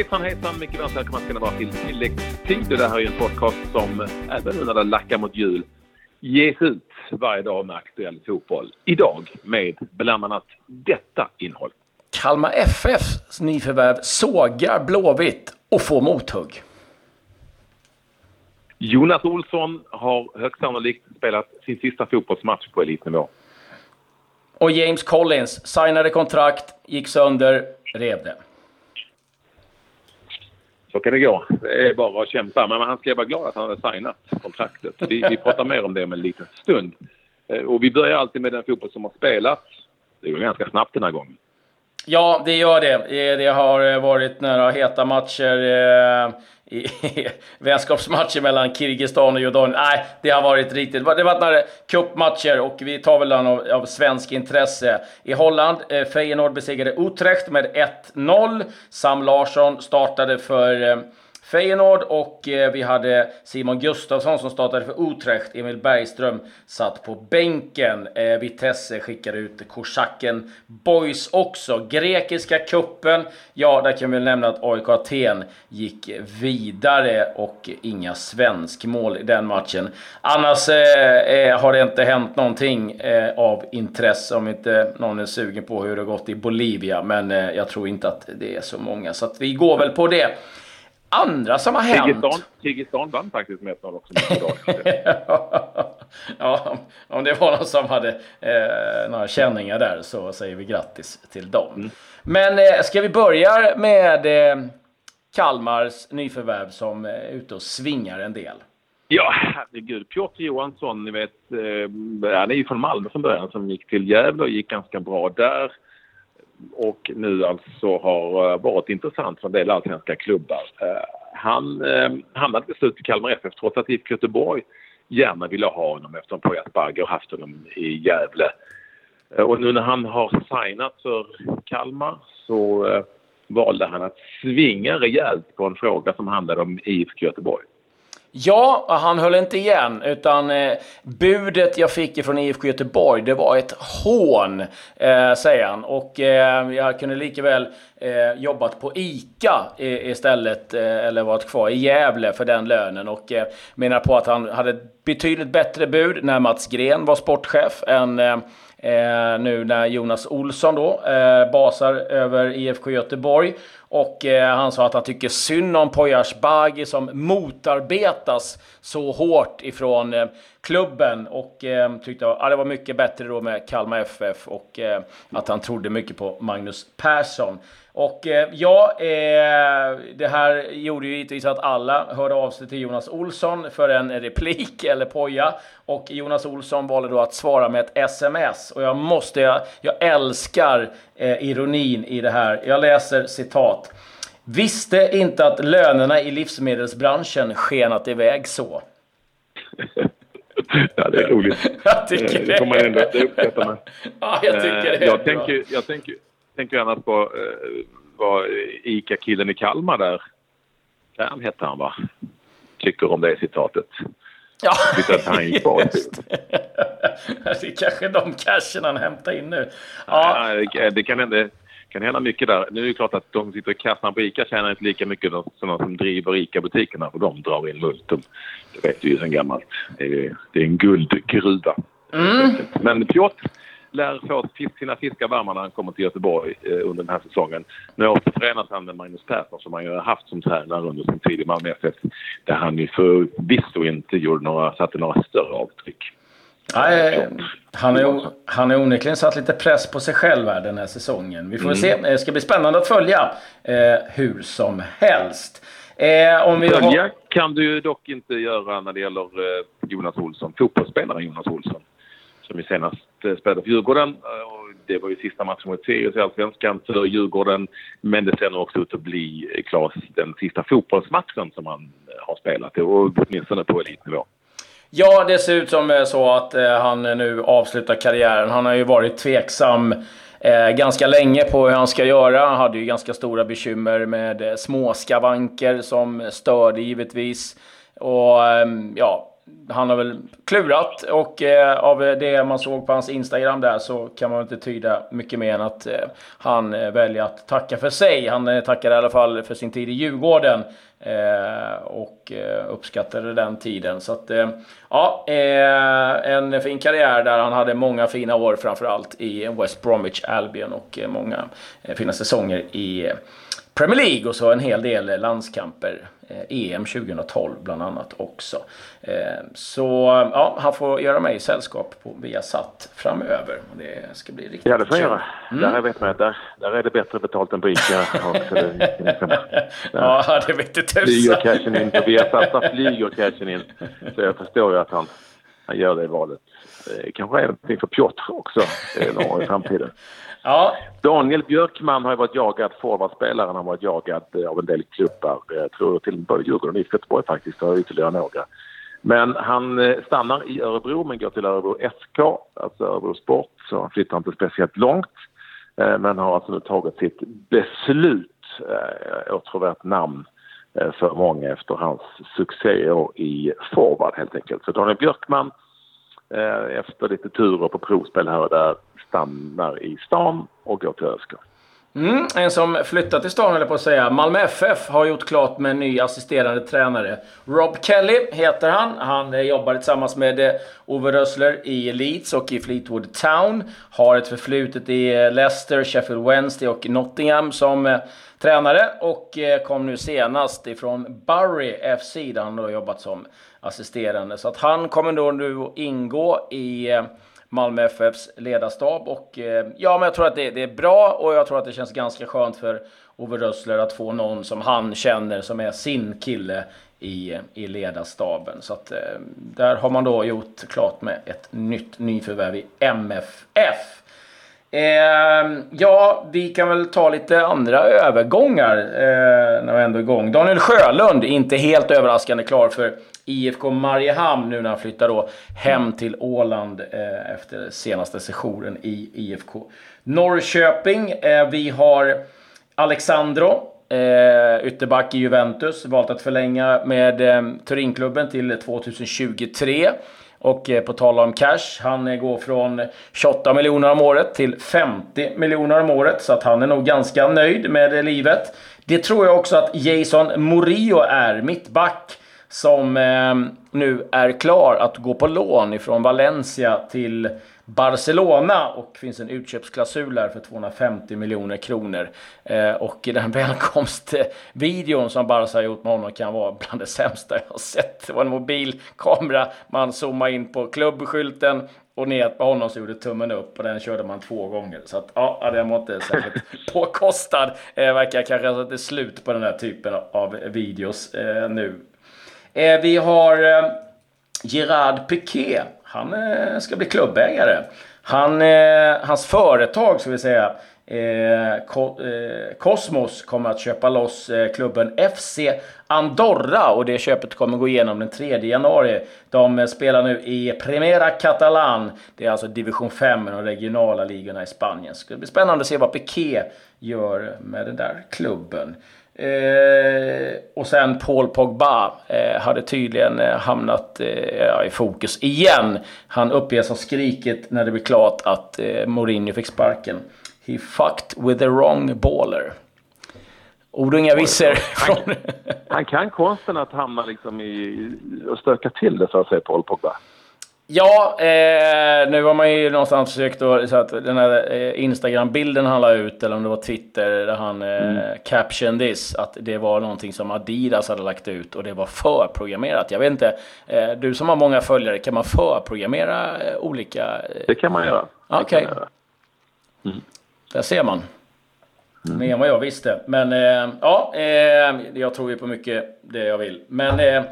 Hejsan hejsan! Mycket varmt välkomna ska ni vara till tilläggstid. Det här är ju en podcast som även nu när det lackar mot jul ges ut varje dag med aktuell fotboll. Idag med bland annat detta innehåll. Kalmar FFs nyförvärv sågar Blåvitt och får mothugg. Jonas Olsson har högst sannolikt spelat sin sista fotbollsmatch på elitnivå. Och James Collins signade kontrakt, gick sönder, rev det. Så kan det gå. Det är bara att kämpa. Men han ska vara glad att han har signat kontraktet. Vi, vi pratar mer om det om en liten stund. Eh, och vi börjar alltid med den fotboll som har spelats. Det går ganska snabbt den här gången. Ja, det gör det. Det har varit några heta matcher, eh, i, vänskapsmatcher mellan Kirgizistan och Jordanien. Nej, det har varit riktigt... Det har varit några cupmatcher och vi tar väl den av, av svensk intresse. I Holland, eh, Feyenoord besegrade Utrecht med 1-0. Sam Larsson startade för eh, Feyenoord och eh, vi hade Simon Gustafsson som startade för Utrecht. Emil Bergström satt på bänken. Eh, Vitesse skickade ut Korsaken Boys också. Grekiska kuppen. Ja, där kan vi nämna att AIK Aten gick vidare och inga svenskmål i den matchen. Annars eh, eh har det inte hänt någonting av intresse om inte någon är sugen på hur det gått i Bolivia. Men jag tror inte att det är så många, så att vi går väl på det andra som har hänt... Kirgizistan vann faktiskt med 1-0 också. ja, om det var någon som hade eh, några känningar där så säger vi grattis till dem. Mm. Men eh, ska vi börja med eh, Kalmars nyförvärv som är ute och svingar en del? Ja, herregud. Piotr Johansson, ni vet, eh, han är ju från Malmö från början som gick till Gävle och gick ganska bra där och nu alltså har eh, varit intressant för en del allsvenska klubbar. Eh, han eh, hamnade till slut i Kalmar FF trots att IFK Göteborg gärna ville ha honom eftersom Poya har haft honom i Gävle. Eh, och nu när han har signat för Kalmar så valde han att svinga rejält på en fråga som handlade om IFK Göteborg. Ja, han höll inte igen, utan eh, budet jag fick från IFK Göteborg, det var ett hån, eh, säger han. Och eh, jag kunde lika väl eh, jobbat på ICA istället, eh, eller varit kvar i Gävle för den lönen. Och eh, menar på att han hade ett betydligt bättre bud när Mats Gren var sportchef än eh, eh, nu när Jonas Olsson då eh, basar över IFK Göteborg. Och eh, han sa att han tycker synd om Poyas Bagi som motarbetas så hårt ifrån eh, klubben och eh, tyckte att det var mycket bättre då med Kalmar FF och eh, att han trodde mycket på Magnus Persson. Och eh, ja, eh, det här gjorde ju givetvis att alla hörde av sig till Jonas Olsson för en replik eller poja. Och Jonas Olsson valde då att svara med ett sms. Och jag måste, jag, jag älskar eh, ironin i det här. Jag läser citat. Visste inte att lönerna i livsmedelsbranschen skenat iväg så. ja, det är roligt. jag tycker det. Det får man ändå uppskatta med. Ja, jag tycker det jag tänker, jag tänker, tänker annars på eh, vad ICA-killen i Kalmar där, Färn hette han va, tycker om det citatet. Ja, att han gick bort. det är kanske de cashen han hämtar in nu. Ja. ja det kan hända, kan hända mycket där. Nu är det klart att de som sitter i kassan på ICA tjänar inte lika mycket som de som driver ICA-butikerna för de drar in multum. Det vet vi ju sedan gammalt. Det är, det är en guldgruva. Mm. Men Piotr lär få sina fiskar varma när han kommer till Göteborg eh, under den här säsongen. Nu återförenas han med Magnus Persson som han ju har haft som tränare under sin tid i Malmö FF. Där han ju förvisso inte gjorde några, satte några större avtryck. Nej, han är, han är onekligen satt lite press på sig själv här den här säsongen. Vi får mm. se. Det ska bli spännande att följa eh, hur som helst. Eh, om vi följa har... kan du dock inte göra när det gäller eh, Jonas Olsson, fotbollsspelaren Jonas Olsson som ju senast eh, spelade för Djurgården. Eh, det var ju sista matchen mot Sirius i Allsvenskan för Djurgården. Men det ser nu också ut att bli eh, Klas den sista fotbollsmatchen som han har spelat, åtminstone på elitnivå. Ja, det ser ut som så att han nu avslutar karriären. Han har ju varit tveksam eh, ganska länge på hur han ska göra. Han hade ju ganska stora bekymmer med småskavanker som störde givetvis. Och eh, ja, han har väl klurat och eh, av det man såg på hans Instagram där så kan man inte tyda mycket mer än att eh, han eh, väljer att tacka för sig. Han eh, tackar i alla fall för sin tid i Djurgården eh, och eh, uppskattade den tiden. Så att, eh, ja, eh, en fin karriär där han hade många fina år framförallt i West Bromwich Albion och många fina säsonger i Premier League och så en hel del landskamper. EM 2012 bland annat också. Eh, så ja, han får göra mig sällskap på Viasat framöver. Det ska bli riktigt Ja, det får han göra. Mm. Där vet man att där, där är det bättre betalt än på Ica. ja, det vet du tusan. Flyger cashen in på Viasat, där flyger cashen in. Så jag förstår ju att han, han gör det valet. Eh, kanske även för Piotr också eh, någon i framtiden. Ja. Daniel Björkman har ju varit jagad, forwardspelaren har varit jagad eh, av en del klubbar. Jag tror till både Djurgården och IFK Göteborg faktiskt och ytterligare några. Men han eh, stannar i Örebro men går till Örebro SK, alltså Örebro Sport, så han flyttar inte speciellt långt. Eh, men har alltså nu tagit sitt beslut, åtråvärt namn Eh, för många efter hans succéer i forward helt enkelt. Så Daniel Björkman eh, efter lite turer på provspel här och där stannar i stan och går till ÖSK. Mm, en som flyttat till stan, eller på att säga. Malmö FF har gjort klart med en ny assisterande tränare. Rob Kelly heter han. Han eh, jobbar tillsammans med eh, Ove Rössler i Leeds och i Fleetwood Town. Har ett förflutet i eh, Leicester, Sheffield Wednesday och Nottingham som tränare. Och kom nu senast ifrån Bury FC där han har jobbat som assisterande. Så att han kommer då nu ingå i Malmö FFs ledarstab. Och eh, ja, men jag tror att det, det, är bra och jag tror att det känns ganska skönt för Ove Rössler att få någon som han känner som är sin kille i, i ledarstaben. Så att eh, där har man då gjort klart med ett nytt nyförvärv i MFF. Eh, ja, vi kan väl ta lite andra övergångar eh, när vi ändå är igång. Daniel Sjölund, inte helt överraskande klar för IFK Mariehamn nu när han flyttar då hem till Åland eh, efter senaste sessionen i IFK Norrköping. Eh, vi har Alexandro, eh, ytterback i Juventus, valt att förlänga med eh, Turinklubben till 2023. Och eh, på tal om cash, han eh, går från 28 miljoner om året till 50 miljoner om året. Så att han är nog ganska nöjd med eh, livet. Det tror jag också att Jason Morillo är, mittback som eh, nu är klar att gå på lån ifrån Valencia till Barcelona och finns en utköpsklausul här för 250 miljoner kronor. Eh, och den välkomstvideon som Barca har gjort med honom kan vara bland det sämsta jag har sett. Det var en mobilkamera, man zoomade in på klubbskylten och ner på honom så gjorde tummen upp och den körde man två gånger. Så att ja, den var inte särskilt påkostad. Eh, verkar kanske att det är slut på den här typen av videos eh, nu Eh, vi har eh, Gerard Piqué. Han eh, ska bli klubbägare. Han, eh, hans företag, ska vi säga, eh, Cosmos eh, kommer att köpa loss klubben FC Andorra och det köpet kommer gå igenom den 3 januari. De spelar nu i Primera Catalan. Det är alltså division 5 i de regionala ligorna i Spanien. Det ska bli spännande att se vad Piqué gör med den där klubben. Eh, och sen Paul Pogba eh, hade tydligen eh, hamnat eh, i fokus igen. Han uppges ha skrikit när det blev klart att eh, Mourinho fick sparken. He fucked with the wrong baller. Ord och inga visor. Han, han, kan konsten att hamna liksom i, och stöka till det, så att säga, Paul Pogba. Ja, eh, nu har man ju någonstans försökt att, så att den här eh, Instagram-bilden han la ut, eller om det var Twitter, där han eh, mm. caption this, att det var någonting som Adidas hade lagt ut och det var förprogrammerat. Jag vet inte, eh, du som har många följare, kan man förprogrammera eh, olika? Eh, det kan man göra. Okej. Okay. Mm. Där ser man. Mm. Mer än vad jag visste. Men eh, ja, eh, jag tror ju på mycket det jag vill. Men eh,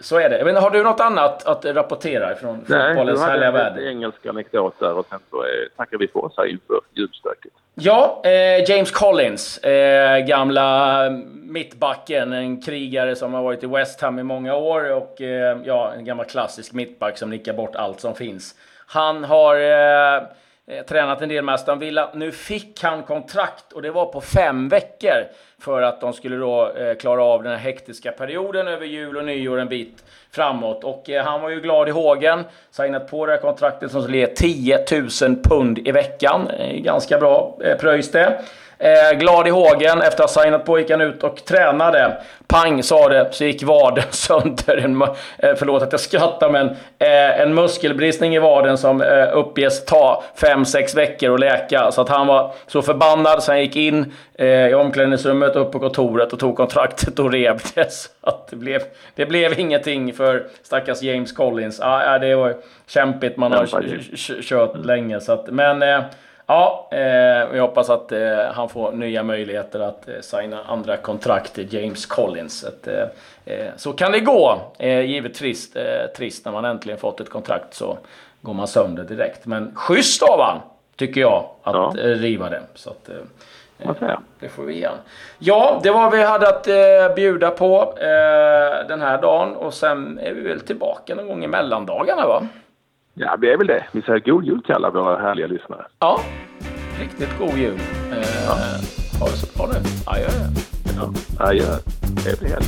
så är det. Men har du något annat att rapportera från fotbollens härliga värld? Nej, engelska anekdot där och sen så tackar vi för oss här inför julstöket. Ja, eh, James Collins, eh, gamla mittbacken, en krigare som har varit i West Ham i många år och eh, ja, en gammal klassisk mittback som nickar bort allt som finns. Han har eh, tränat en del med Aston Villa. Nu fick han kontrakt och det var på fem veckor för att de skulle då eh, klara av den här hektiska perioden över jul och nyår en bit framåt. Och eh, han var ju glad i hågen, signat på det här kontraktet som skulle ge 10 000 pund i veckan. Ganska bra eh, pröjs det. Eh, glad i hågen. Efter att ha signat på gick han ut och tränade. Pang sa det, så gick vaden sönder. En, eh, förlåt att jag skrattar, men eh, en muskelbristning i vaden som eh, uppges ta 5-6 veckor att läka. Så att han var så förbannad så han gick in eh, i omklädningsrummet, upp på kontoret och tog kontraktet och rev det. Så att det, blev, det blev ingenting för stackars James Collins. Ah, det var kämpigt, man har kört länge. Så att, men eh, Ja, eh, vi hoppas att eh, han får nya möjligheter att eh, signa andra kontrakt till James Collins. Att, eh, eh så kan det gå. Eh, givetvis eh, trist när man äntligen fått ett kontrakt så går man sönder direkt. Men schysst av han, tycker jag, att ja. Riva det. Så att, det får vi igen. Ja, det var vad vi hade att eh, bjuda på eh, den här dagen och sen är vi väl tillbaka någon gång i mellandagarna va? Ja, vi är väl det. Vi säger god jul till alla våra härliga lyssnare. Ja, riktigt god jul. Eh, ja. Ha det så bra nu. Adjö. Ja, adjö. Trevlig helg.